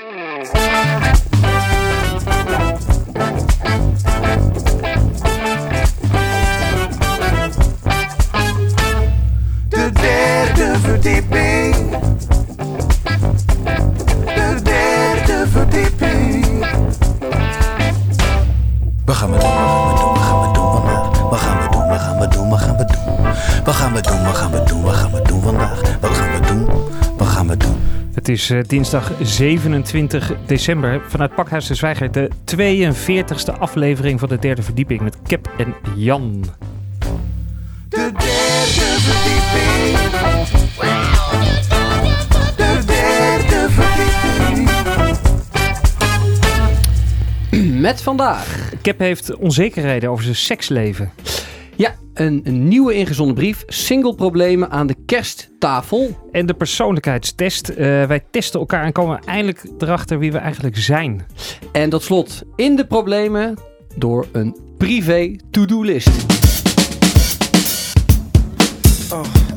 De derde verdieping. De derde verdieping. Wat gaan we doen? Wat gaan we doen? Wat gaan we doen? Wat gaan we doen? Wat gaan we doen? Wat gaan we doen? Gaan we doen? Gaan is eh, dinsdag 27 december. Vanuit Pakhuis de Zwijger de 42e aflevering van de derde verdieping met Kep en Jan. De derde verdieping. De derde verdieping. Met vandaag. Kep heeft onzekerheden over zijn seksleven. Ja, een, een nieuwe ingezonden brief. Single problemen aan de kersttafel. En de persoonlijkheidstest. Eh, wij testen elkaar en komen eindelijk erachter wie we eigenlijk zijn. En tot slot in de problemen door een privé to-do-list. Check it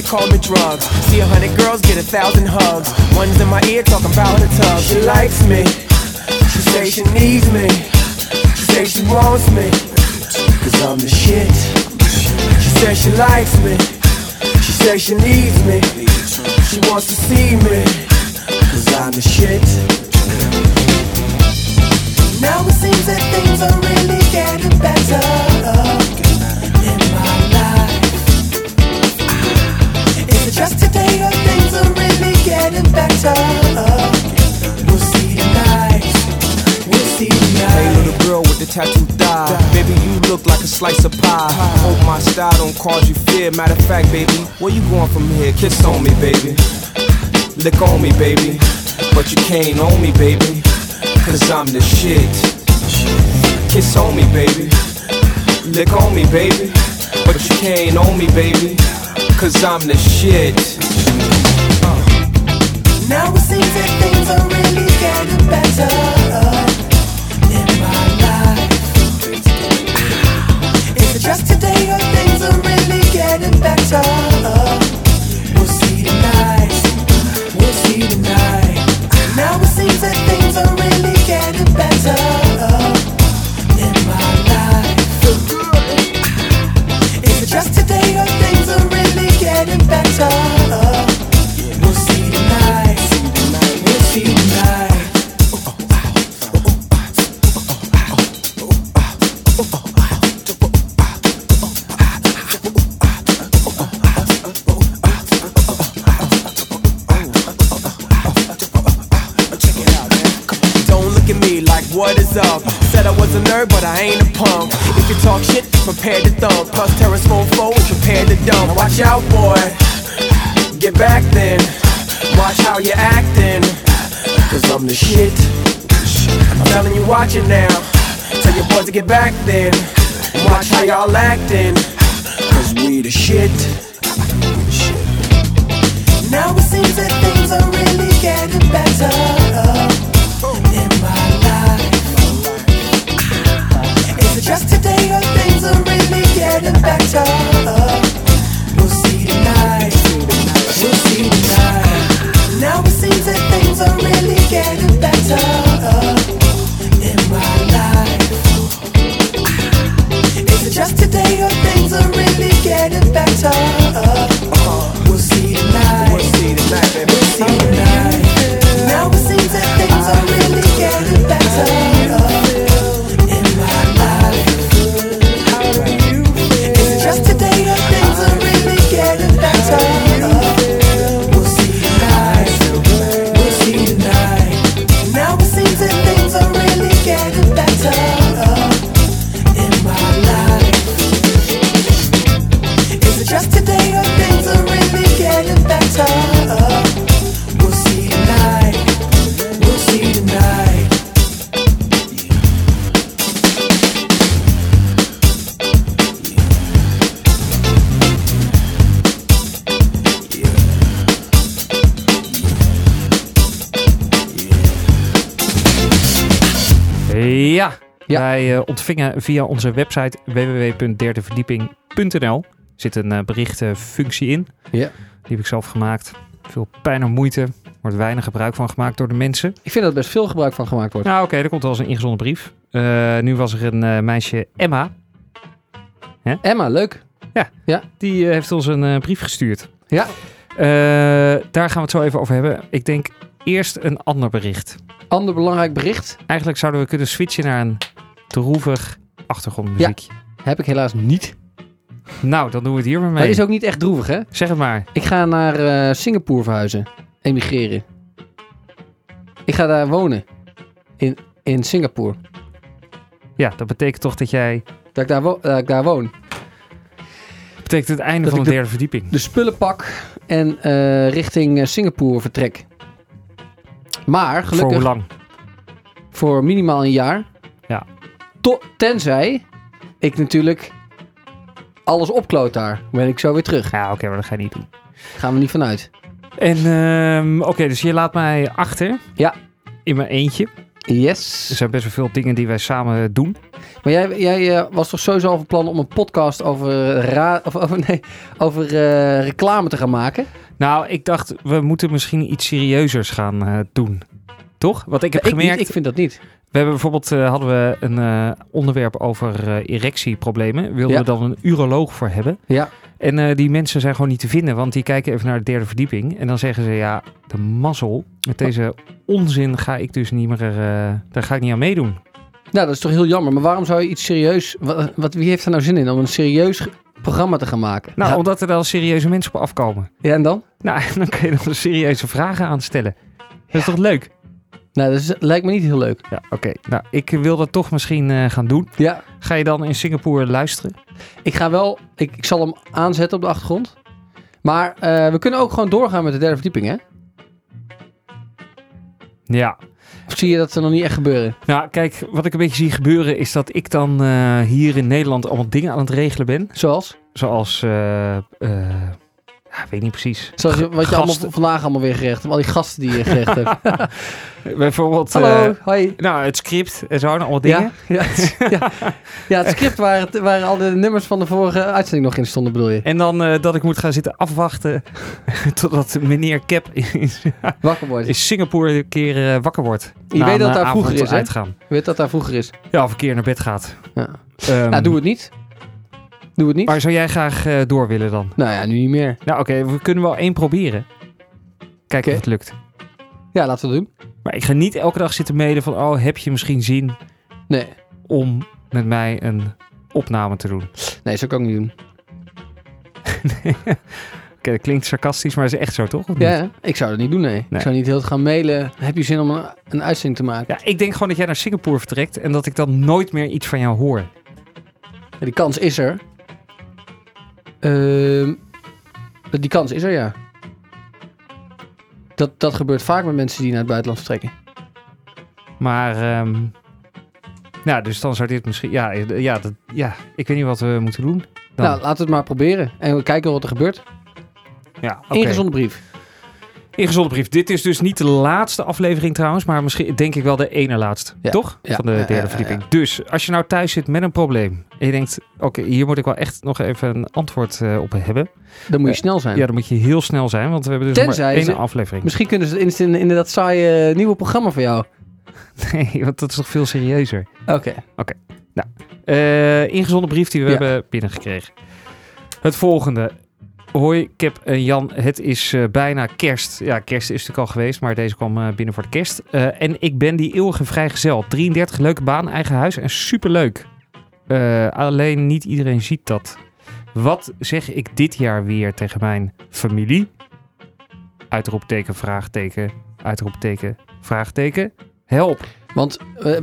they call me drugs. See a hundred girls get a thousand hugs. One's in my ear talking about her tub. She likes me. She say she needs me. She say she wants me. Cause I'm the shit. She says she likes me. She say she needs me. She wants to see me. Cause I'm the shit. Now it seems that things are really getting better just today or things are really getting better? We'll see tonight. We'll see Hey, tonight. little girl with the tattoo thigh. Baby, you look like a slice of pie. Hope my style don't cause you fear. Matter of fact, baby, where you going from here? Kiss on me, baby. Lick on me, baby. But you can't own me, baby. Cause I'm the shit. Kiss on me, baby. Lick on me, baby. But you can't own me, baby. Cause I'm the shit. Uh. Now it seems that things are really getting better in my life. Is it just today or things are really getting better? We'll see tonight. We'll see tonight. Now it seems that things are really getting better getting? We'll see tonight. We'll see tonight. Don't look at me like what is up. Said I was a nerd, but I ain't a punk. You talk shit, prepare to thump. Plus Terrence phone is prepared to dump. Watch out, boy. Get back then. Watch how you acting. Cause I'm the shit. I'm telling you, watch it now. Tell your boys to get back then. Watch how y'all acting. Cause we the shit. Now Ja, Ja. wij eh, ontvingen via onze website www.derdeverdieping.nl zit een eh, berichtenfunctie in. Ja. Die heb ik zelf gemaakt. Veel pijn en moeite. Wordt weinig gebruik van gemaakt door de mensen. Ik vind dat er best veel gebruik van gemaakt wordt. Nou oké, er komt wel eens een ingezonden brief. Eh, nu was er een meisje, Emma. Emma, leuk. Die eh, heeft ons een brief gestuurd. Ja. Daar gaan we het zo even over hebben. Ik denk eerst een ander bericht. Ander belangrijk bericht Eigenlijk zouden we kunnen switchen naar een droevig achtergrondmuziekje. heb ik helaas niet. Nou, dan doen we het hier maar Maar mee. is ook niet echt droevig, hè? Zeg het maar. Ik ga naar eh, Singapore verhuizen. Emigreren. Ik ga daar wonen. In, in Singapore. Ja, dat betekent toch dat jij... Dat ik daar, wo- dat ik daar woon. Dat betekent het einde Dat van de- derde verdieping. De spullen pak en eh, richting eh, Singapore vertrek. Maar Voor hoe gelukkig lang? voor minimaal een jaar. Ja. To- tenzij ik natuurlijk alles opkloot daar. Ben ik zo weer terug. Ja, oké, maar dat ga je niet doen. Gaan we niet vanuit. En, ehm, oké, dus je laat mij achter. Ja. In mijn eentje. Er Yes. zijn best wel veel dingen die wij samen doen. Maar jij, jij eh, was toch sowieso al van plan om een podcast over, ra of, over, nee, over eh, reclame te gaan maken? Nou, ik dacht, we moeten misschien iets serieuzers gaan eh, doen. Toch? Want ik heb ik, niet, gemerkt... ik vind dat niet. We hebben bijvoorbeeld eh, hadden we een eh, onderwerp over eh, erectieproblemen. Wilden Ja. we dan een uroloog voor hebben. Ja. En eh, die mensen zijn gewoon niet te vinden, want die kijken even naar de derde verdieping. En dan zeggen ze, ja, de mazzel. Met deze onzin ga ik dus niet meer, eh, daar ga ik niet aan meedoen. Nou, dat is toch heel jammer. Maar waarom zou je iets serieus... Wat, wat, wie heeft er nou zin in om een serieus programma te gaan maken? Nou, ja, omdat er dan serieuze mensen op afkomen. ja, en dan? Nou, dan kun je dan serieuze vragen aanstellen. Dat is toch leuk? Nou, dat is- lijkt me niet heel leuk. Ja, oké. Nou, ik wil dat toch misschien eh, gaan doen. Ja, Ga je dan in Singapore luisteren? ik ga wel... Ik, ik zal hem aanzetten op de achtergrond. Maar eh, we kunnen ook gewoon doorgaan met de derde verdieping, hè? Ja. Of zie je dat er nog niet echt gebeuren? Nou, kijk, wat ik een beetje zie gebeuren is dat ik dan eh, hier in Nederland allemaal dingen aan het regelen ben. Zoals? Zoals, eh, ja, ik weet niet precies. Zoals je- wat je allemaal vandaag allemaal weer gerecht hebt. Al die gasten die je gerecht hebt. Bijvoorbeeld, Hallo, eh, hoi. nou, het script en zo allemaal dingen. Ja, ja, het, ja. ja, het script waar, het, waar al de nummers van de vorige uitzending nog in stonden, bedoel je? En dan eh, dat ik moet gaan zitten afwachten totdat meneer Cap in, Wakker worden. in Singapore een keer eh, wakker wordt. Je weet dat daar vroeger is, hè? uitgaan. Weet dat daar vroeger is. Ja, of een keer naar bed gaat. Ja. Ehm, nou, doe het niet. Doe het niet. Maar zou jij graag eh, door willen dan? Nou ja, nu niet meer. Nou, oké, we kunnen wel één proberen. Kijken of het lukt. Ja, laten we het doen. Maar ik ga niet elke dag zitten mailen van... oh, heb je misschien zin Nee, om met mij een opname te doen? nee, zou ik ook niet doen. Oké, dat klinkt sarcastisch, maar is echt zo, toch? Ja, ik zou dat niet doen, nee. Ik zou niet heel gaan mailen. Heb je zin om een, een uitzending te maken? Ja, ik denk gewoon dat jij naar Singapore vertrekt... en dat ik dan nooit meer iets van jou hoor. Ja, die kans is er. Ehm, die kans is er, ja. Dat, dat gebeurt vaak met mensen die naar het buitenland vertrekken. Maar, ehm nou, dus dan zou dit misschien... Ja, eh, ja, dat, ja, ik weet niet wat we moeten doen. Dan. Nou, laten we het maar proberen. En we kijken wat er gebeurt. ja, oké. Ingezonde brief. Ingezonde brief. Dit is dus niet de laatste aflevering trouwens, maar misschien denk ik wel de ene laatste. Ja. Toch? Ja. Van de derde ja, verdieping. Dus als je nou thuis zit met een probleem en je denkt, oké, hier moet ik wel echt nog even een antwoord eh, op hebben. Dan moet je Eh, snel zijn. Ja, dan moet je heel snel zijn, want we hebben dus Tenzij maar één ze- aflevering. Misschien kunnen ze het in, in, in dat saaie nieuwe programma voor jou. Nee, want dat is toch veel serieuzer. Oké. Eh ingezonde brief die we hebben binnengekregen. Het volgende. Hoi, Kip en Jan. Het is eh, bijna kerst. Ja, kerst is natuurlijk al geweest, maar deze kwam eh, binnen voor de kerst. Eh, en ik ben die eeuwige vrijgezel. 33, leuke baan, eigen huis en superleuk. Alleen niet iedereen ziet dat. Wat zeg ik dit jaar weer tegen mijn familie? Uitroepteken, vraagteken, uitroepteken, vraagteken. Help. Want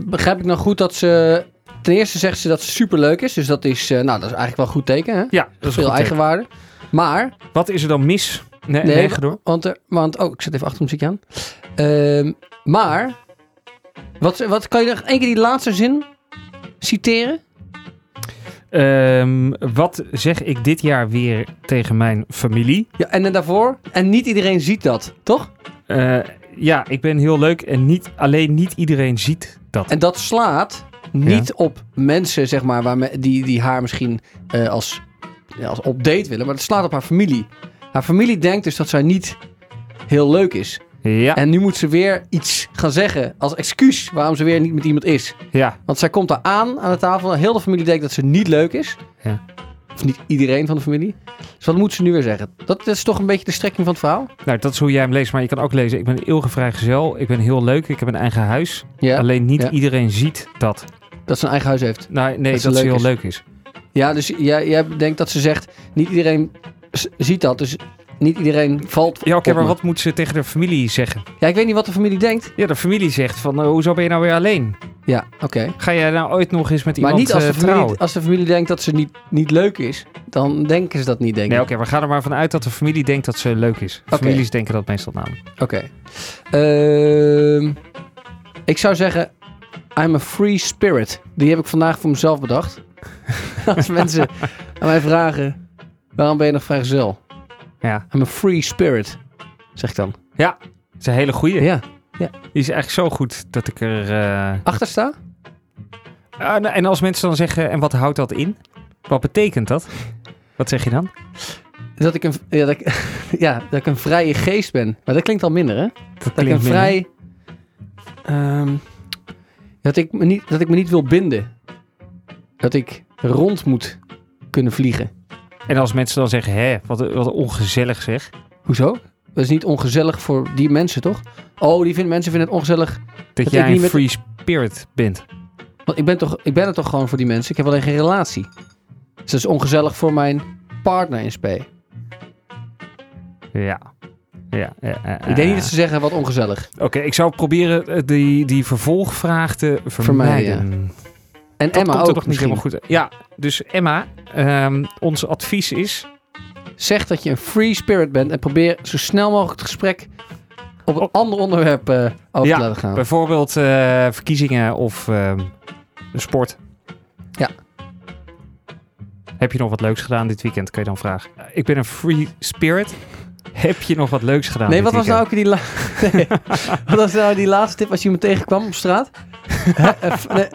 begrijp ik nou goed dat ze... Ten eerste zegt ze dat ze superleuk is. Dus dat is, nou, dat is eigenlijk wel een goed teken. Hè? Ja, dat is Veel eigenwaarde. Maar Wat is er dan mis Nee, Nee, nee, door. Want, er, want oh, ik zet even achter muziek aan. Ehm, maar, wat, wat kan je nog één keer die laatste zin citeren? Ehm, wat zeg ik dit jaar weer tegen mijn familie? Ja, en dan daarvoor. En niet iedereen ziet dat, toch? Eh, ja, ik ben heel leuk en niet, alleen niet iedereen ziet dat. En dat slaat niet op mensen, zeg maar, waarme- die, die haar misschien eh, als, als op date willen, maar dat slaat op haar familie. Haar familie denkt dus dat zij niet heel leuk is. Ja, En nu moet ze weer iets gaan zeggen als excuus waarom ze weer niet met iemand is. ja, Want zij komt daar aan aan de tafel. Heel de familie denkt dat ze niet leuk is. Ja. Of niet iedereen van de familie. Dus wat moet ze nu weer zeggen? Dat is toch een beetje de strekking van het verhaal? nou dat is hoe jij hem leest, maar je kan ook lezen. Ik ben eeuwige vrijgezel, ik ben heel leuk, ik heb een eigen huis. Ja, Alleen niet ja. iedereen ziet dat. dat ze een eigen huis heeft. Nou, nee, Dat dat, ze heel is. leuk is. Ja, dus jij, jij denkt dat ze zegt, niet iedereen ziet dat. Dus niet iedereen valt Ja, oké, maar me. wat moet ze tegen de familie zeggen? Ja, ik weet niet wat de familie denkt. Ja, de familie zegt van, eh, hoezo ben je nou weer alleen? Ja, oké. Ga jij nou ooit nog eens met Maar iemand niet als de, eh, familie, trouwen? als de familie denkt dat ze niet, niet leuk is. Dan denken ze dat niet, denk Nee, ik. oké, we gaan er maar vanuit dat de familie denkt dat ze leuk is. Families denken dat meestal namelijk. Oké. Ehm, ik zou zeggen, I'm a free spirit. Die heb ik vandaag voor mezelf bedacht. Als mensen aan mij vragen, waarom ben je nog vrijgezel? Ja, I'm a free spirit, zeg ik dan. dat is een hele goeie. Ja. Die is eigenlijk zo goed dat ik er... eh, Achter sta? ah, nou, en als mensen dan zeggen, en wat houdt dat in? Wat betekent dat? Wat zeg je dan? Dat ik een, ja, dat ik, ja, dat ik een vrije geest ben. Maar dat klinkt al minder, hè? Dat, Dat ik een minder. vrij... ehm, dat, ik me niet, dat ik me niet wil binden. Dat ik rond moet kunnen vliegen. En als mensen dan zeggen, hè, wat, wat ongezellig zeg. Hoezo? Dat is niet ongezellig voor die mensen, toch? Oh, die vinden, mensen vinden het ongezellig. Dat jij niet een met- free spirit bent. Want ik ben, toch, ik ben er toch gewoon voor die mensen. Ik heb alleen geen relatie. Dus dat is ongezellig voor mijn partner in spe. Ja. Ja, ja, ja, Ik denk niet dat ze zeggen wat ongezellig. Oké, ik zou proberen eh, die, die vervolgvraag te vermijden. Vermijden, En Dat Emma komt ook er nog niet helemaal goed. Ja, dus Emma, ehm, ons advies is... Zeg dat je een free spirit bent en probeer zo snel mogelijk het gesprek op een ander onderwerp eh, over Ja, te laten gaan. Bijvoorbeeld eh, verkiezingen of ehm, de sport. Ja. Heb je nog wat leuks gedaan dit weekend, kan je dan vragen. Ik ben een free spirit. Heb je nog wat leuks gedaan Nee, wat was nou ook die, la- nee. wat was nou die laatste tip als je me tegenkwam op straat? Eh, nee.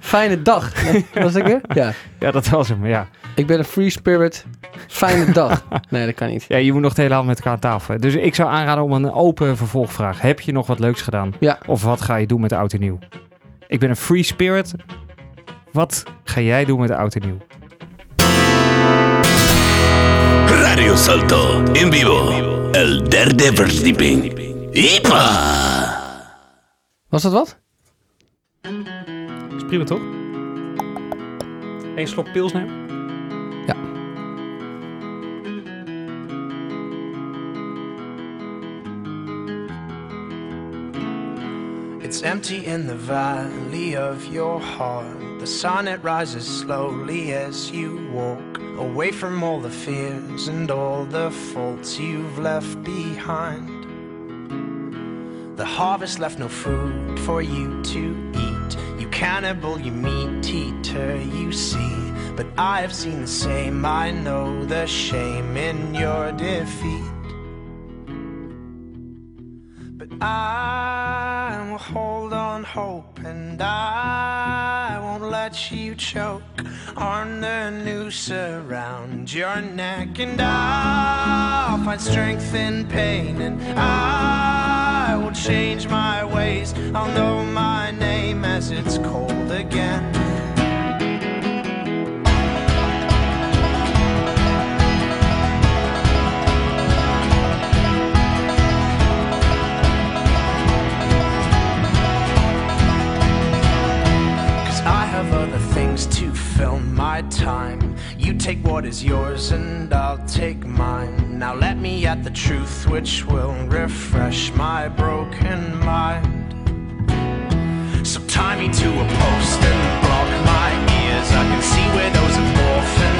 Fijne dag. Was dat weer? Ja. Ja, dat was hem, ja. Ik ben een free spirit. Fijne dag. Nee, dat kan niet. Ja, je moet nog de hele avond met elkaar aan tafel. Dus ik zou aanraden om een open vervolgvraag. Heb je nog wat leuks gedaan? Ja. Of wat ga je doen met oud en nieuw? Ik ben een free spirit. Wat ga jij doen met oud en nieuw? Radio Salto en vivo. El derde verdieping. ¡Ipa! Was dat wat? Is prima toch? Eén slok pils nemen? Ja. It's empty in the valley of your heart. The sun it rises slowly as you walk away from all the fears and all the faults you've left behind. The harvest left no food for you to eat. You cannibal, you meat eater, you see. But I have seen the same, I know the shame in your defeat. But I will hold on hope and I won't you choke on the noose around your neck. And I'll find strength in pain and I will change my ways. I'll know my name as it's cold again. Have other things to fill my time. You take what is yours and I'll take mine. Now let me at the truth which will refresh my broken mind. So tie me to a post and block my ears. I can see where those orphans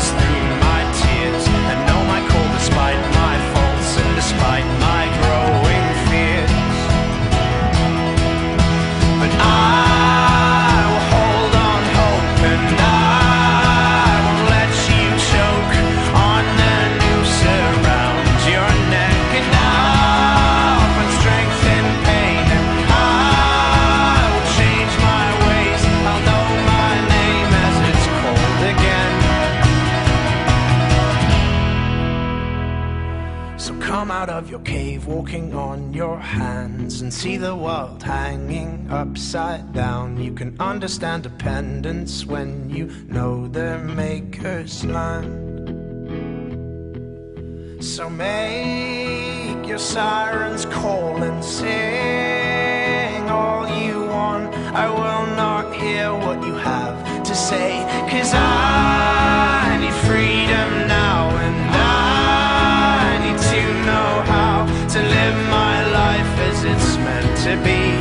hands, and see the world hanging upside down. You can understand dependence when you know their maker's land. So make your sirens call and sing all you want. I will not hear what you have to say, cause I need freedom now and I need to know how to live my Mississippi.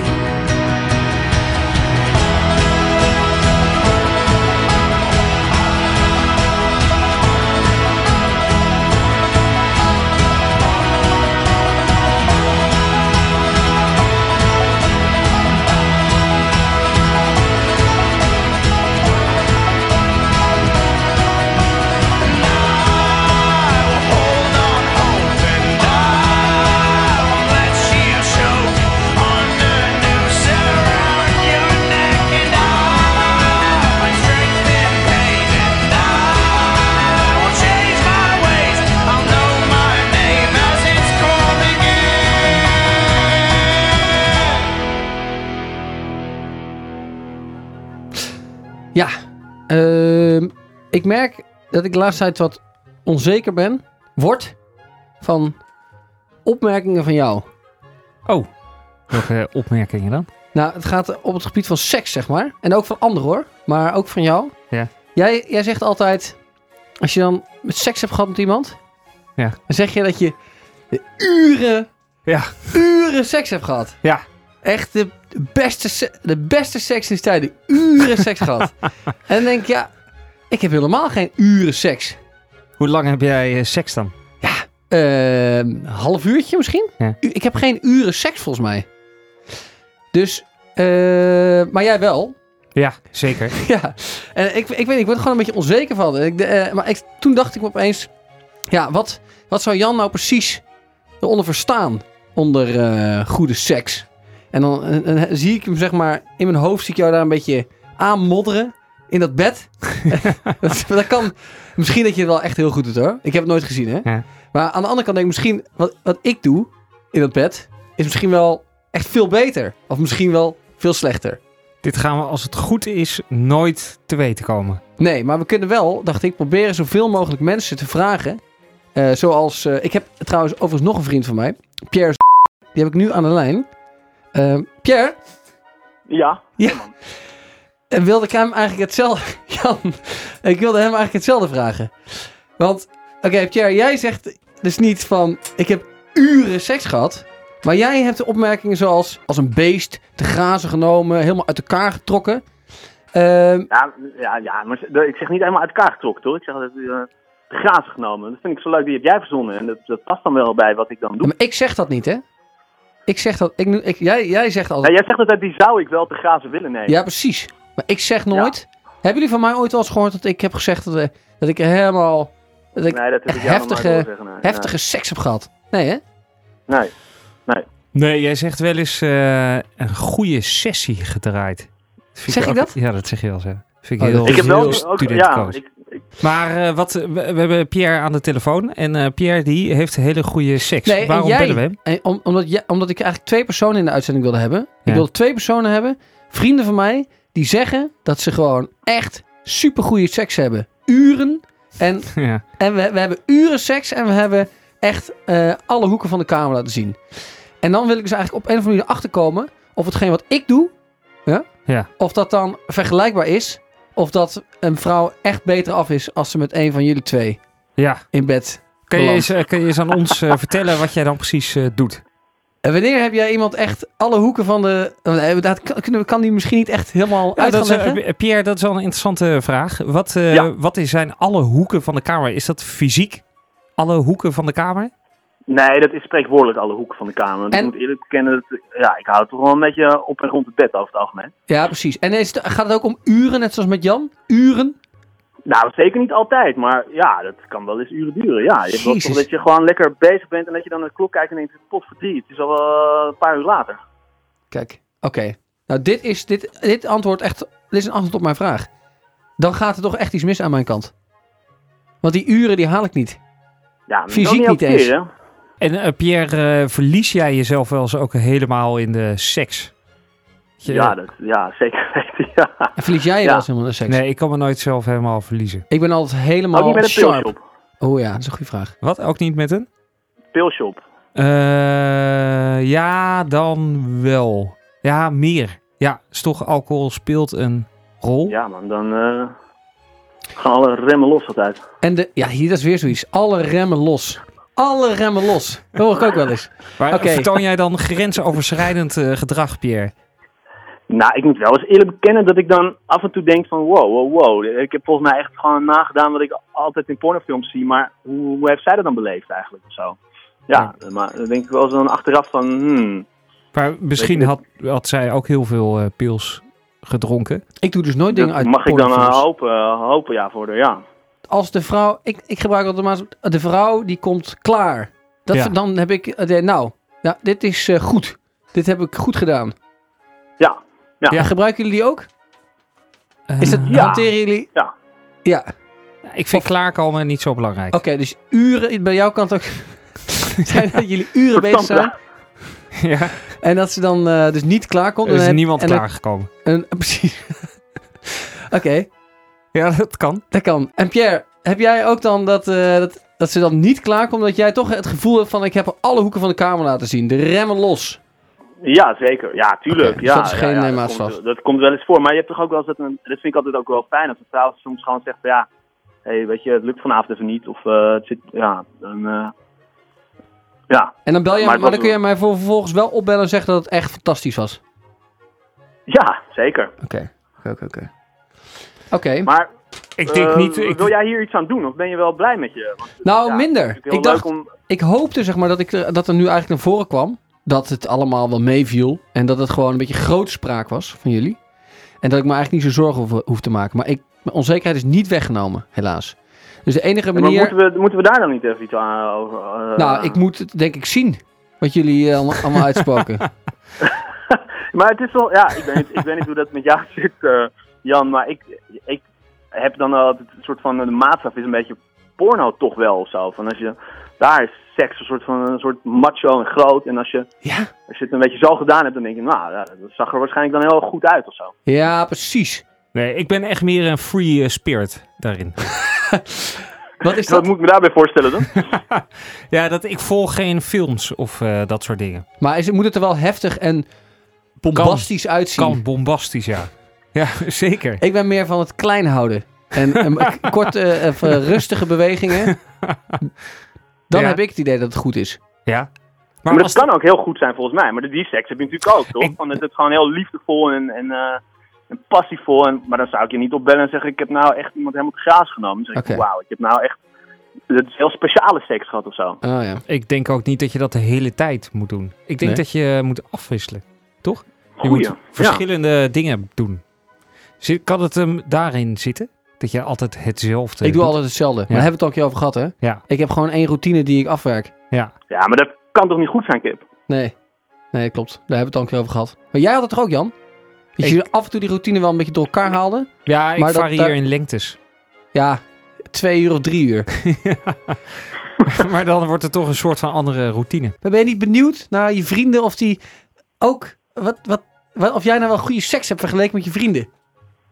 Dat ik de laatste tijd wat onzeker ben, word, van opmerkingen van jou. Oh, welke opmerkingen dan? Nou, het gaat op het gebied van seks, zeg maar. En ook van anderen hoor, maar ook van jou. Ja. Jij, jij zegt altijd, als je dan met seks hebt gehad met iemand, Ja. dan zeg je dat je uren, Ja. uren seks hebt gehad. Ja. Echt de beste, de beste seks sinds tijden. Uren seks gehad. En dan denk ik, ja, ik heb helemaal geen uren seks. Hoe lang heb jij eh, seks dan? Ehm, Een half uurtje misschien? Ja. U- Ik heb geen uren seks volgens mij. Dus, eh, maar jij wel. Ja, zeker. ja. En ik, ik weet niet, ik word er gewoon een beetje onzeker van. Ik, de- eh, maar ik, toen dacht ik me opeens, ja, wat, wat zou Jan nou precies eronder verstaan onder eh, goede seks? En dan eh, eh, zie ik hem, zeg maar, in mijn hoofd zie ik jou daar een beetje aanmodderen in dat bed. dat, dat kan, misschien dat je het wel echt heel goed doet hoor. Ik heb het nooit gezien hè. Ja. Maar aan de andere kant denk ik misschien, wat, wat ik doe in dat bed, is misschien wel echt veel beter. Of misschien wel veel slechter. Dit gaan we, als het goed is, nooit te weten komen. Nee, maar we kunnen wel, dacht ik, proberen zoveel mogelijk mensen te vragen. Eh, zoals, eh, ik heb trouwens overigens nog een vriend van mij, Pierre. Die heb ik nu aan de lijn. Eh, Pierre, Ja, ja. En wilde ik hem eigenlijk hetzelfde, Jan, ik wilde hem eigenlijk hetzelfde vragen. Want, oké, Pierre, jij zegt dus niet van, ik heb uren seks gehad. Maar jij hebt de opmerkingen zoals, als een beest, te grazen genomen, helemaal uit elkaar getrokken. Ehm, ja, ja, ja maar ik zeg niet helemaal uit elkaar getrokken, hoor. Ik zeg dat uh, de grazen genomen. Dat vind ik zo leuk, die heb jij verzonnen. En dat, dat past dan wel bij wat ik dan doe. maar ik zeg dat niet, hè? Ik zeg dat, ik, ik, jij, jij zegt Ja, altijd, jij zegt altijd, die zou ik wel te grazen willen nemen. ja precies. Maar ik zeg nooit, hebben jullie van mij ooit wel eens gehoord dat ik heb gezegd dat, eh, dat ik helemaal, dat ik nee, dat ik heftige, zeggen, nee. heftige seks heb gehad? Nee, hè? Nee. nee. Nee, jij zegt wel eens eh, een goede sessie gedraaid. vind Zeg ik ook- dat? Ja, dat zeg je wel zo. Vind Oh, ik heel, Ik heb wel ook, ja, ik, ik, Maar eh, wat, we, we hebben Pierre aan de telefoon. En eh, Pierre die heeft hele goede seks. Nee, Waarom jij- bellen we hem? En om, omdat, omdat ik eigenlijk twee personen in de uitzending wilde hebben. Ik Ja. wilde twee personen hebben, vrienden van mij, die zeggen dat ze gewoon echt supergoeie seks hebben. Uren. En, Ja. en we, we hebben uren seks en we hebben echt eh, alle hoeken van de kamer laten zien. En dan wil ik dus eigenlijk op een of andere manier achterkomen of hetgeen wat ik doe, ja, Ja. of dat dan vergelijkbaar is. Of dat een vrouw echt beter af is als ze met een van jullie twee ja. in bed Kan je, eens, eh, kan je eens aan ons eh, vertellen wat jij dan precies doet? En wanneer heb jij iemand echt alle hoeken van de... nee, Dat kan, kunnen we- kan die misschien niet echt helemaal Ja, uit dat gaan is, leggen? eh, Pierre, dat is wel een interessante vraag. Wat, eh, Ja. wat is- zijn alle hoeken van de kamer? Is dat fysiek alle hoeken van de kamer? Nee, dat is spreekwoordelijk alle hoeken van de kamer. En- Ik moet eerlijk bekennen, dat, ja, ik hou het toch wel een beetje op en rond het bed over het algemeen. Ja, precies. En is het, gaat het ook om uren, net zoals met Jan? Uren? Nou, zeker niet altijd, maar ja, dat kan wel eens uren duren. Ja, je hebt wel toch dat je gewoon lekker bezig bent en dat je dan naar de klok kijkt en denkt, pot voor drie, het is al wel een paar uur later. Kijk, oké. Nou, dit is, dit, dit antwoord echt, dit is een antwoord op mijn vraag. Dan gaat er toch echt iets mis aan mijn kant. Want die uren, die haal ik niet. Ja, maar Fysiek wel niet elke eens. keer? En eh, Pierre, eh, verlies jij jezelf wel eens ook helemaal in de seks? Je- Ja, dat, ja, zeker ja. En verlies jij je Ja. wel eens helemaal de seks? Nee, ik kan me nooit zelf helemaal verliezen. Ik ben altijd Ook helemaal niet met een sharp. pilshop. Oh ja, dat is een goede vraag. Wat? Ook niet met een? Pilshop. Eh, ja, dan wel. Ja, meer. Ja, is toch alcohol speelt een rol. Ja man, dan eh, gaan alle remmen los altijd. En de, ja, hier dat is weer zoiets. Alle remmen los. Alle remmen los. Dat hoor ik ook wel eens. Maar Oké. vertoon jij dan grensoverschrijdend eh, gedrag, Pierre? Nou, ik moet wel eens eerlijk bekennen dat ik dan af en toe denk van wow, wow, wow. Ik heb volgens mij echt gewoon nagedaan wat ik altijd in pornofilms zie. Maar hoe, hoe heeft zij dat dan beleefd eigenlijk of zo? Ja, maar dan denk ik wel eens dan achteraf van hmm. Maar misschien had, had zij ook heel veel eh, pils gedronken. Ik doe dus nooit dingen Dat uit mag ik dan eh, hopen, eh, hopen ja, voor de, ja. Als de vrouw... Ik, ik gebruik altijd maar... De vrouw die komt klaar. Dat, Ja. Dan heb ik... nou, ja, dit is eh, goed. Dit heb ik goed gedaan. Ja, ja. En gebruiken jullie die ook? Is het, Eh, Ja. Hanteren jullie... Ja. Ja, Ik vind klaarkomen niet zo belangrijk. oké. dus uren... Bij jouw kant ook... zijn dat jullie uren bezig zijn. Ja, En dat ze dan eh, dus niet klaarkomt. er en is dan niemand en dan- klaargekomen. en- precies. oké, Ja, dat kan. dat kan. En Pierre, heb jij ook dan dat, eh, dat, dat ze dan niet klaarkomt... dat jij toch het gevoel hebt van... ik heb alle hoeken van de kamer laten zien. De remmen los. Ja, zeker. Ja, tuurlijk. Dus ja, dat is ja, geen, ja, dat, komt, dat komt wel eens voor. Maar je hebt toch ook wel eens dat, een, dat vind ik altijd ook wel fijn, als een vrouw soms gewoon zegt van ja, hey, weet je, het lukt vanavond even niet. Of eh, het zit, ja, dan, eh, ja, En dan bel je... Maar dan was kun je mij voor- vervolgens wel opbellen en zeggen dat het echt fantastisch was. ja, zeker. Oké, oké, oké, oké. Oké, Maar Ik denk eh, niet... Ik, wil jij hier iets aan doen? Of ben je wel blij met je? Want, Nou, ja, minder. Ik dacht- om, ik hoopte zeg maar dat, ik, dat er nu eigenlijk naar voren kwam... dat het allemaal wel meeviel... en dat het gewoon een beetje grootspraak was van jullie. En dat ik me eigenlijk niet zo zorgen hoef, hoef te maken. Maar ik, mijn onzekerheid is niet weggenomen, helaas. Dus de enige maar manier... moeten, we, moeten we daar dan niet even iets aan over? eh, Nou, ik moet het denk ik zien. Wat jullie eh, allemaal, allemaal uitspoken. Maar het is wel, ja, ik weet niet, ik weet niet hoe dat met jou zit, eh, Jan, maar ik, ik heb dan altijd een soort van, de maatstaf is een beetje porno toch wel of zo. Van als je, daar is seks een soort van, een soort macho en groot. En als je, Ja? als je het een beetje zo gedaan hebt, dan denk je, nou, ja, dat zag er waarschijnlijk dan heel goed uit of zo. Ja, precies. nee, ik ben echt meer een free eh, spirit daarin. Wat is Wat dat? moet ik me daarbij voorstellen dan? ja, dat ik volg geen films of eh, dat soort dingen. Maar is, moet het er wel heftig en bombastisch uitzien? Kan bombastisch, ja. Ja, zeker. Ik ben meer van het klein houden. En korte, eh, even rustige bewegingen. Dan Ja. heb ik het idee dat het goed is. Ja. Maar, dat als- kan ook heel goed zijn volgens mij. Maar die seks heb je natuurlijk ook, toch? Ik- Van, het is gewoon heel liefdevol en, en, eh, en passievol. En, maar dan zou ik je niet opbellen en zeggen, ik heb nou echt iemand helemaal te graas genomen. Dan zeg ik, wauw, ik heb nou echt... Het is heel speciale seks gehad of zo. Oh ja. Ik denk ook niet dat je dat de hele tijd moet doen. Ik denk Nee? dat je moet afwisselen, toch? Je Goeie. moet verschillende dingen doen. Kan het hem daarin zitten? Dat je altijd hetzelfde Ik doe doet? altijd hetzelfde. Maar daar hebben we het al een keer over gehad, hè? Ja. Ik heb gewoon één routine die ik afwerk. Ja. Ja, maar dat kan toch niet goed zijn, Kip? Nee. Nee, klopt. Daar hebben we het al een keer over gehad. Maar jij had het toch ook, Jan? Dat je af en toe die routine wel een beetje door elkaar haalde? Ja, ik Maar dat- varieer daar- in lengtes. Ja, twee uur of drie uur. maar dan wordt het toch een soort van andere routine. Maar ben je niet benieuwd naar je vrienden of die ook... Wat, wat, wat, of jij nou wel goede seks hebt vergeleken met je vrienden?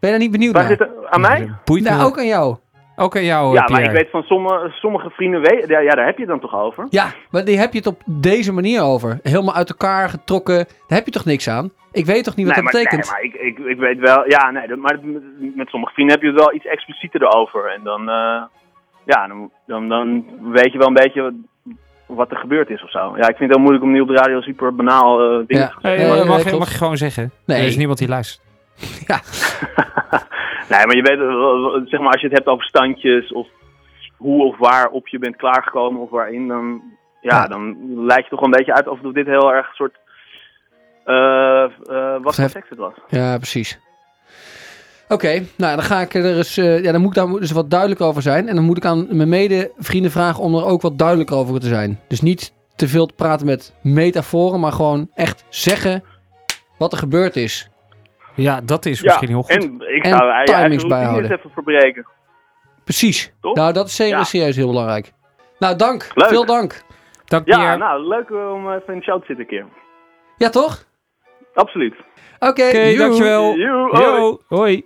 Ben je daar niet benieuwd Waar naar? zit er, aan mij? Boeit Nou, me ook aan jou. ook aan jou, Ja, eh, maar ik weet van sommige, sommige vrienden, ja, ja, daar heb je het dan toch over? Ja, maar die heb je het op deze manier over. Helemaal uit elkaar getrokken. Daar heb je toch niks aan? Ik weet toch niet wat nee, dat maar, betekent? nee, maar ik, ik, ik weet wel, ja, nee, dat- maar met, met sommige vrienden heb je het wel iets explicieter erover. En dan, eh, ja, dan, dan, dan weet je wel een beetje wat, wat er gebeurd is of zo. Ja, ik vind het heel moeilijk om nu op de radio super banaal eh dingen Ja. te Hey, Nee, mag, mag, je gewoon zeggen. Nee. Er is niemand die luistert. Nee, maar je weet, wel, zeg maar, als je het hebt over standjes of hoe of waar op je bent klaargekomen of waarin, dan, ja, Ja. dan lijkt je toch een beetje uit of dit heel erg een soort... eh eh wat voor seks het was. Ja, precies. Oké, nou dan ga ik er eens, eh, ja, dan moet ik daar dus wat duidelijker over zijn. En dan moet ik aan mijn mede-vrienden vragen om er ook wat duidelijker over te zijn. Dus niet te veel te praten met metaforen, maar gewoon echt zeggen wat er gebeurd is. Ja, dat is Ja, misschien heel goed. en ik En zou timings bijhouden. eens even verbreken. Precies. Toch? Nou, dat is serieus, Ja. heel belangrijk. Nou, dank. Leuk. Veel dank. Dank Ja, Pierre. nou, leuk eh, om even in de show te zitten een keer. Ja, toch? Absoluut. Oké, Oké, joe. dankjewel. Joe, hoi. Yo, hoi.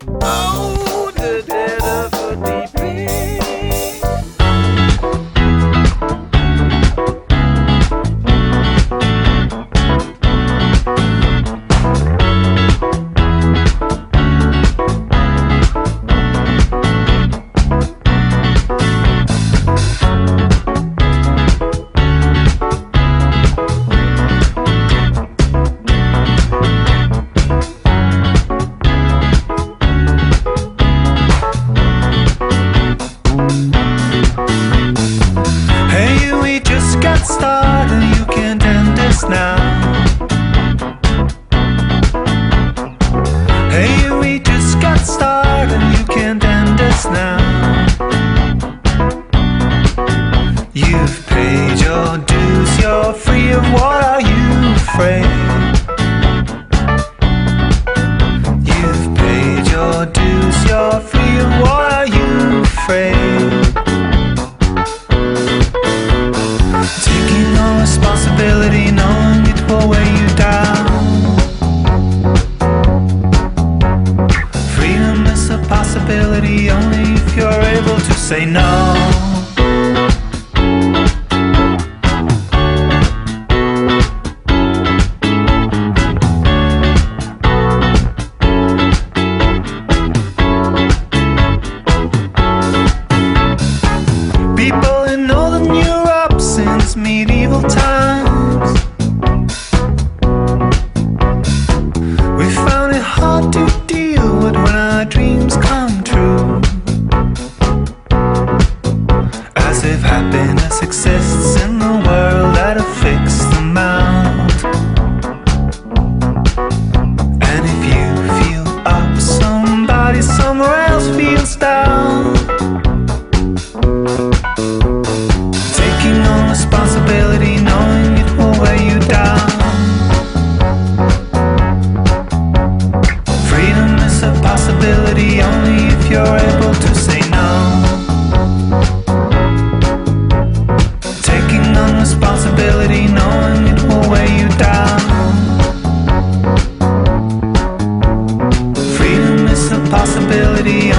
Possibility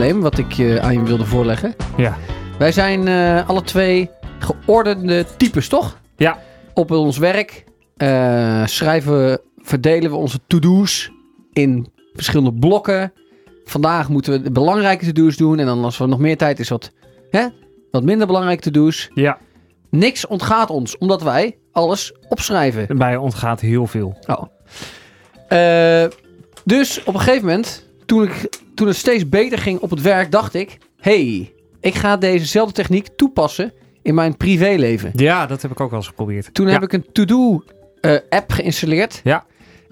probleem wat ik eh, aan je wilde voorleggen. Ja. Wij zijn eh, alle twee geordende types, toch? Ja. Op ons werk eh, schrijven, we- verdelen we onze to-do's in verschillende blokken. Vandaag moeten we de belangrijke to-do's doen. En dan als er nog meer tijd is, wat, hè, wat minder belangrijke to-do's. Ja, Niks ontgaat ons, omdat wij alles opschrijven. bij ontgaat heel veel. Oh. Dus op een gegeven moment, toen, ik, toen het steeds beter ging op het werk, dacht ik... hey, ik ga dezezelfde techniek toepassen in mijn privéleven. Ja, dat heb ik ook wel eens geprobeerd. Toen ja. heb ik een to-do-app geïnstalleerd. Ja.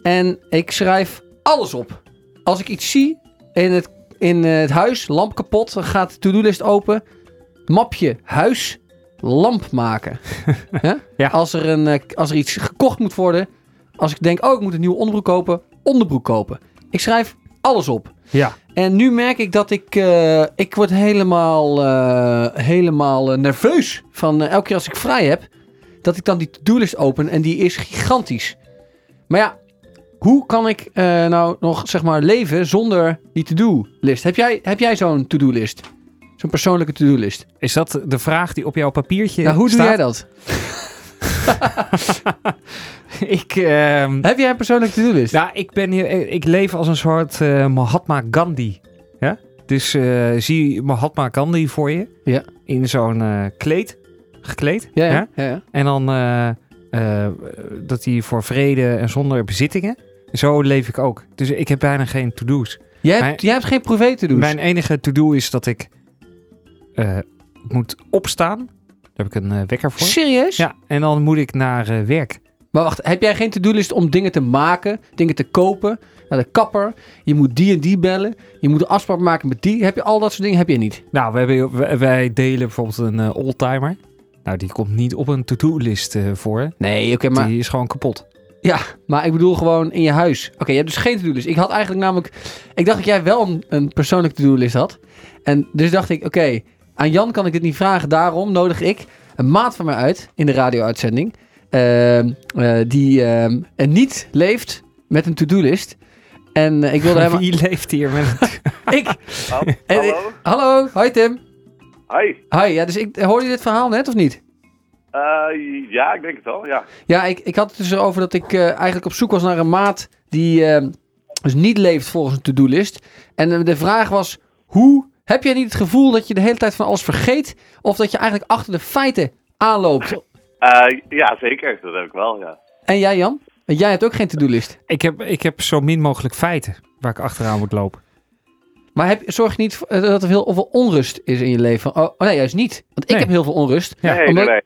En ik schrijf alles op. Als ik iets zie in het, in eh, het huis, lamp kapot, dan gaat de to-do-list open. Mapje huis, lamp maken. Ja. als, er een, eh, als er iets gekocht moet worden. Als ik denk, oh, ik moet een nieuwe onderbroek kopen. Onderbroek kopen. Ik schrijf alles op. Ja. En nu merk ik dat ik, eh, ik word helemaal, eh, helemaal eh, nerveus van elke keer als ik vrij heb, dat ik dan die to-do-list open en die is gigantisch. Maar ja, hoe kan ik nou nog zeg maar leven zonder die to-do-list? Heb jij, heb jij zo'n to-do-list? Zo'n persoonlijke to-do-list? Is dat de vraag die op jouw papiertje Nou, hoe staat? doe jij dat? ik, ehm, Heb jij een persoonlijke to-do-list? nou, ik, ben hier, ik leef als een soort eh, Mahatma Gandhi. Ja? Dus eh, zie Mahatma Gandhi voor je. Ja. In zo'n eh, kleed. Gekleed. ja, ja, ja, ja. En dan dat hij voor vrede en zonder bezittingen. Zo leef ik ook. Dus ik heb bijna geen to-do's. Jij, hebt, jij hebt geen privé to-do's? Mijn enige to-do is dat ik moet opstaan. Daar heb ik een eh, wekker voor. Serieus? Ja, en dan moet ik naar eh, werk. Maar wacht, heb jij geen to-do-list om dingen te maken, dingen te kopen, naar de kapper? Je moet die en die bellen. Je moet een afspraak maken met die. Heb je al dat soort dingen? Heb je niet. Nou, we hebben, wij- wij delen bijvoorbeeld een eh, oldtimer. Nou, die komt niet op een to-do-list eh, voor. Nee, oké, maar, Die is gewoon kapot. maar ik bedoel gewoon in je huis. Oké, je hebt dus geen to-do-list. Ik had eigenlijk namelijk... Ik dacht dat jij wel een, een persoonlijke to-do-list had. En dus dacht ik, oké, aan Jan kan ik dit niet vragen. Daarom nodig ik een maat van mij uit in de radio-uitzending. ehm, eh, die ehm, niet leeft met een to-do-list. En eh, ik wilde hem... Wie leeft hier met een ik, en ik- hallo, hoi Tim. Hi. Hi, ja, dus ik, hoorde je dit verhaal net of niet? Eh, ja, ik denk het wel, ja. Ja, ik, ik had het dus over dat ik eh, eigenlijk op zoek was naar een maat die eh, dus niet leeft volgens een to-do-list. En eh, de vraag was, hoe heb jij niet het gevoel dat je de hele tijd van alles vergeet? Of dat je eigenlijk achter de feiten aanloopt? Eh, ja, zeker. Dat heb ik wel, ja. En jij Jan? Jij hebt ook geen to-do-list. ik, heb, ik heb zo min mogelijk feiten waar ik achteraan moet lopen. Maar heb, zorg je niet eh, dat er heel veel onrust is in je leven? Oh, oh nee, juist niet. Want ik Nee. heb heel veel onrust. Ja, nee, nee, omdat- nee.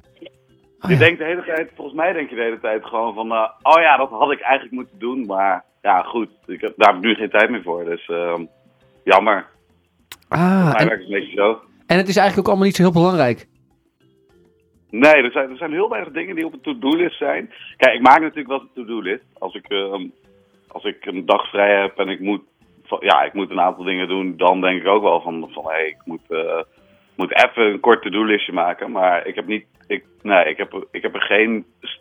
Oh, je ja. denkt de hele tijd, volgens mij denk je de hele tijd gewoon van, eh, oh ja, dat had ik eigenlijk moeten doen. Maar ja, goed, ik heb, daar heb ik nu geen tijd meer voor. Dus ehm, jammer. Ah, Mij en, werkt het een beetje zo. en het is eigenlijk ook allemaal niet zo heel belangrijk. Nee, er zijn, er zijn heel weinig dingen die op een to-do-list zijn. Kijk, ik maak natuurlijk wel een to-do-list. Als ik, ehm, als ik een dag vrij heb en ik moet, ja, ik moet een aantal dingen doen, dan denk ik ook wel van, van hé, ik moet, eh, moet even een kort to-do-listje maken. Maar ik heb niet, ik, nee, ik heb, ik heb er geen st-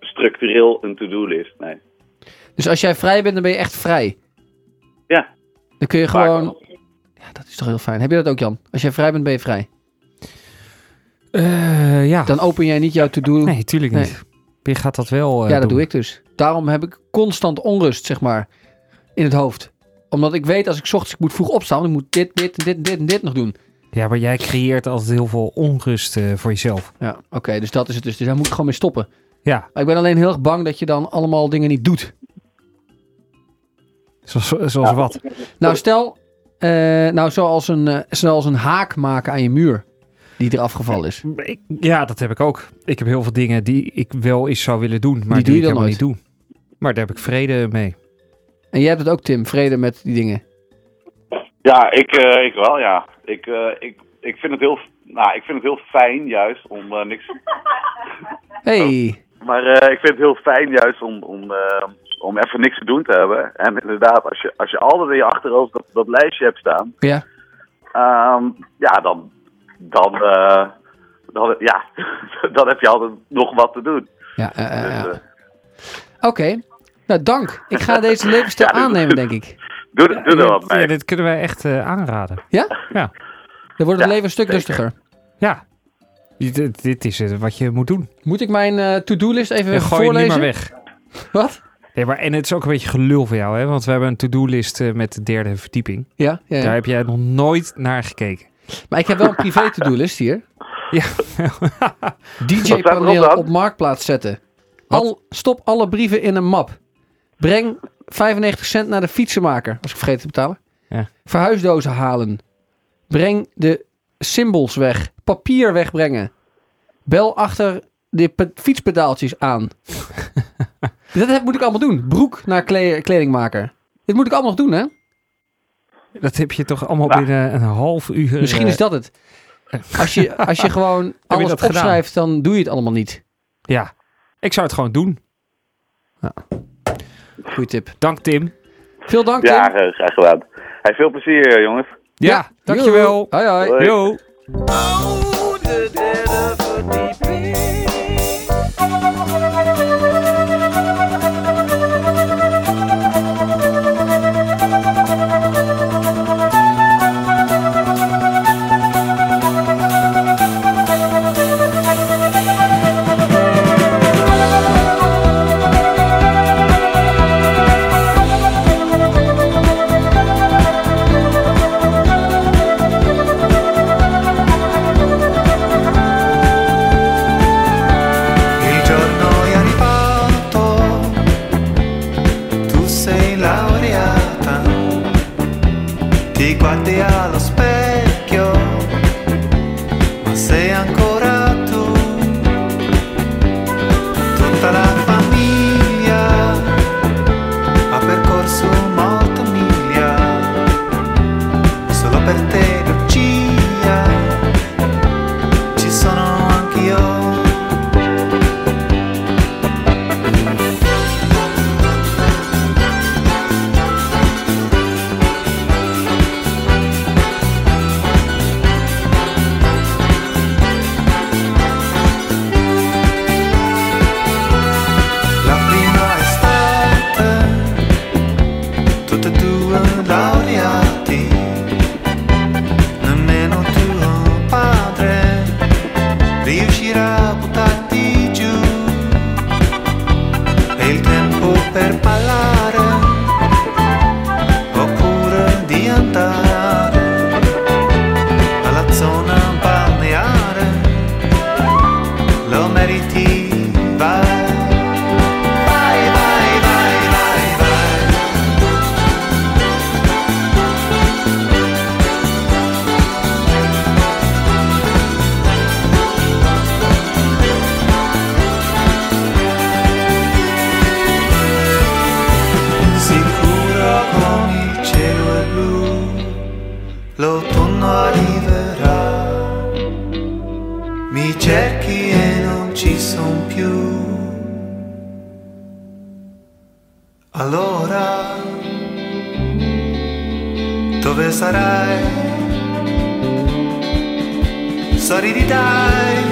structureel een to-do-list, nee. Dus als jij vrij bent, dan ben je echt vrij. Ja. Dan kun je gewoon... Ja, dat is toch heel fijn. Heb je dat ook, Jan? Als jij vrij bent, ben je vrij. Eh, ja. Dan open jij niet jouw to-do. Nee, tuurlijk niet. Je gaat dat wel eh, ja, dat doen. doe ik dus. Daarom heb ik constant onrust, zeg maar, in het hoofd. Omdat ik weet, als ik 's ochtends ik moet vroeg opstaan, ik moet dit, dit, dit, en dit en dit nog doen. Ja, maar jij creëert altijd heel veel onrust eh, voor jezelf. Ja, oké, dus dat is het dus. Dus daar moet ik gewoon mee stoppen. Ja, Maar ik ben alleen heel erg bang dat je dan allemaal dingen niet doet. zoals, zoals Ja. wat? Nou, stel, eh, nou, zoals een, eh, zoals een haak maken aan je muur, die eraf gevallen is. Ik- ja, dat heb ik ook. Ik heb heel veel dingen die ik wel eens zou willen doen, maar Die die, doe je ik dan niet doe. Maar daar heb ik vrede mee. En jij hebt het ook, Tim, vrede met die dingen. Ja, ik, eh, ik wel, ja. Ik, eh, ik, ik, vind het heel, nou, ik vind het heel fijn juist om eh, niks... Hey, Maar eh, ik vind het heel fijn juist om, om, eh, om even niks te doen te hebben. En inderdaad, als je, als je altijd in je achterhoofd dat, dat lijstje hebt staan, ja. ehm, ja, dan, dan, eh, dan, ja, dan heb je altijd nog wat te doen. Ja, Dus, ja. eh, Oké. Nou, dank. Ik ga deze levensstijl Ja, aannemen, denk ik. doe, doe er wat Ja, dit kunnen wij echt eh, aanraden. Dan wordt het Ja, leven een stuk zeker. rustiger. Ja, dit, dit is wat je moet doen. Moet ik mijn eh, to-do-list even En gooi hem nu voorlezen? maar weg. Wat? Nee, maar, en het is ook een beetje gelul voor jou, hè? Want we hebben een to-do-list eh, met de derde verdieping. Ja, ja, ja. Daar heb jij nog nooit naar gekeken. Maar ik heb wel een privé to-do-list hier. Ja. DJ-paneel op marktplaats zetten. Al, stop alle brieven in een map. Breng 95 cent naar de fietsenmaker, als ik vergeet te betalen. Ja. Verhuisdozen halen. Breng de symbols weg. Papier wegbrengen. Bel achter de pe- fietspedaaltjes aan. Dat moet ik allemaal doen. Broek naar kle- kledingmaker. Dit moet ik allemaal nog doen, hè? Dat heb je toch allemaal Nou. binnen een half uur... Misschien eh, is dat het. Als je, als je gewoon alles gedaan? opschrijft, dan doe je het allemaal niet. Ja, ik zou het gewoon doen. Goeie tip. Dank Tim. Veel dank, Tim. Ja, eh, graag gedaan. Hey, veel plezier, eh, jongens. Ja, dankjewel. Hoi, hoi. Hoi. Yo. Dove sarai? Sorridi dai,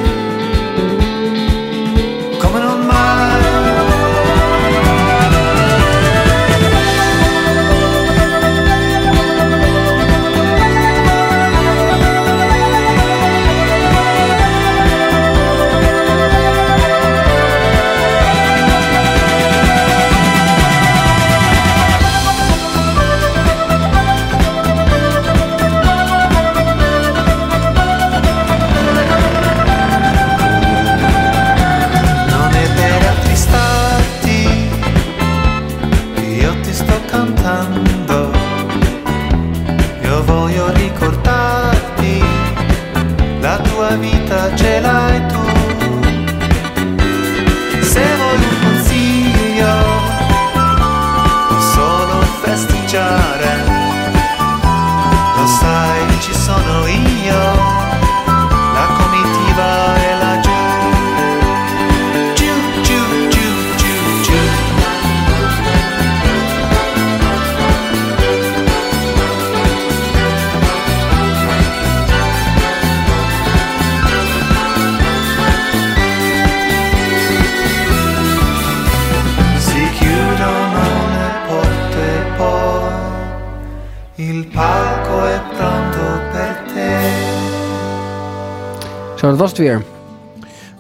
Zo, dat was het weer.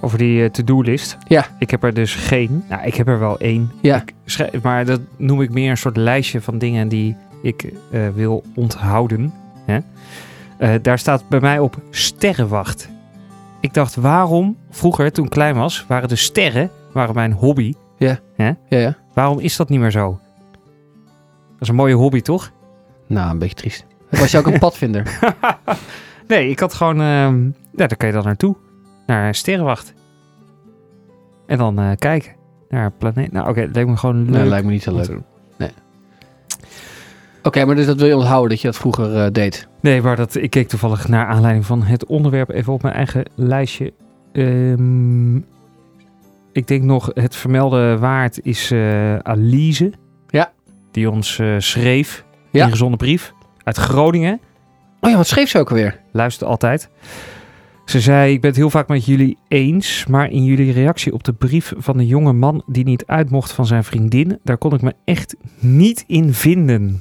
Over die eh, to-do-list. Ja. Ik heb er dus geen. Nou, ik heb er wel één. Ja. Schrijf- maar dat noem ik meer een soort lijstje van dingen die ik eh, wil onthouden. Hè? Eh, daar staat bij mij op sterrenwacht. Ik dacht, waarom, vroeger toen ik klein was, waren de sterren waren mijn hobby. Ja, ja. Waarom is dat niet meer zo? Dat is een mooie hobby, toch? Nou, een beetje triest. Was je ook een padvinder? Nee, ik had gewoon... ehm, ja, daar kan je dan naartoe. Naar sterrenwacht. En dan eh, kijken naar een planeet. Nou, oké, dat lijkt me gewoon leuk. Nee, lijkt me niet zo leuk. doen. Oké, maar dus dat wil je onthouden dat je dat vroeger eh, deed. Nee, maar dat, ik keek toevallig naar aanleiding van het onderwerp even op mijn eigen lijstje. Ehm, ik denk nog, het vermelde waard is eh Alize. Ja. die ons schreef. Ja. Ingezonde brief. Uit Groningen. Oh ja, wat schreef ze ook alweer? Luistert altijd. Ze zei, ik ben het heel vaak met jullie eens, maar in jullie reactie op de brief van de jonge man die niet uit mocht van zijn vriendin, daar kon ik me echt niet in vinden.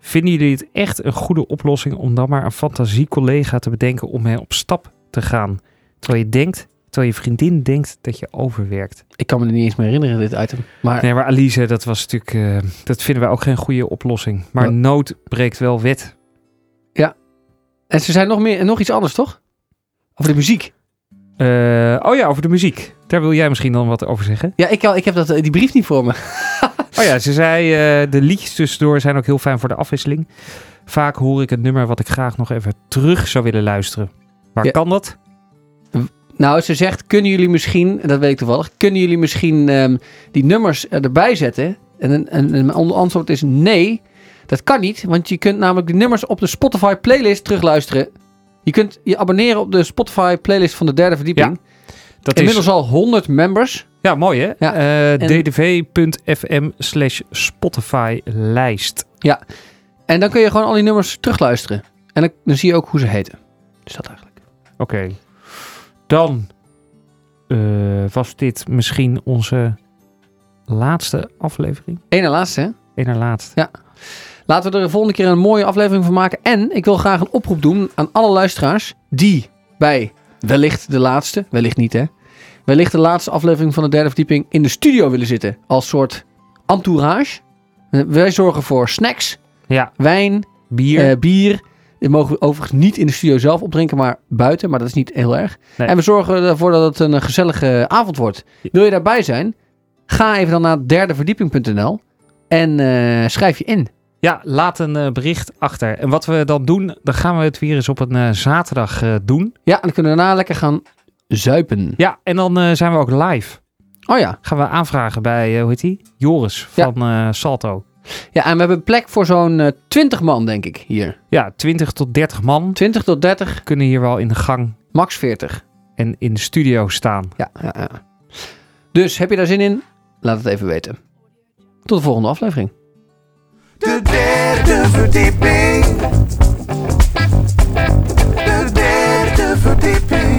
Vinden jullie het echt een goede oplossing om dan maar een fantasiecollega te bedenken om hen op stap te gaan? Terwijl je denkt, terwijl je vriendin denkt dat je overwerkt. Ik kan me er niet eens meer herinneren, dit item. Maar Nee, maar Alice, dat was natuurlijk, eh, dat vinden wij ook geen goede oplossing. Maar nood breekt wel wet. En ze zei nog, meer, en nog iets anders, toch? Over de muziek. Eh, oh ja, over de muziek. Daar wil jij misschien dan wat over zeggen. Ja, ik, ik heb dat, die brief niet voor me. Oh ja, ze zei, eh, de liedjes tussendoor zijn ook heel fijn voor de afwisseling. Vaak hoor ik het nummer wat ik graag nog even terug zou willen luisteren. Waar Ja. kan dat? Nou, ze zegt, kunnen jullie misschien, dat weet ik toevallig, kunnen jullie misschien ehm, die nummers erbij zetten? En een, en een antwoord is nee, dat kan niet, want je kunt namelijk de nummers op de Spotify playlist terugluisteren. Je kunt je abonneren op de Spotify playlist van de derde verdieping. Dat Inmiddels is, al 100 members. ja, mooi hè? Ja, Eh, en- ddv.fm slash Spotify lijst. En dan kun je gewoon al die nummers terugluisteren. En dan, dan zie je ook hoe ze heten. Dus dat eigenlijk. Oké. Dan eh, was dit misschien onze laatste aflevering. Eén en laatste, hè? Eén na laatst. Laten we er de volgende keer een mooie aflevering van maken. En ik wil graag een oproep doen aan alle luisteraars die bij wellicht de laatste, wellicht niet hè, wellicht de laatste aflevering van de derde verdieping in de studio willen zitten. Als soort entourage. Eh, Wij zorgen voor snacks, Ja, wijn, bier. eh, bier. Die mogen we overigens niet in de studio zelf opdrinken, maar buiten. Maar dat is niet heel erg. Nee. En we zorgen ervoor dat het een gezellige avond wordt. Wil je daarbij zijn? Ga even dan naar derdeverdieping.nl en eh, schrijf je in. Ja, laat een eh, bericht achter. En wat we dan doen, dan gaan we het weer eens op een eh, zaterdag eh, doen. Ja, en dan kunnen we daarna lekker gaan zuipen. Ja, en dan zijn we ook live. Oh ja. Gaan we aanvragen bij, hoe heet die? Joris van Salto. Ja, en we hebben plek voor zo'n eh 20 man, denk ik, hier. Ja, 20 tot 30 man 20 tot 30, kunnen hier wel in de gang max 40. en in de studio staan. Ja, ja, ja. Dus heb je daar zin in? Laat het even weten. Tot de volgende aflevering. De derde verdieping. De derde verdieping.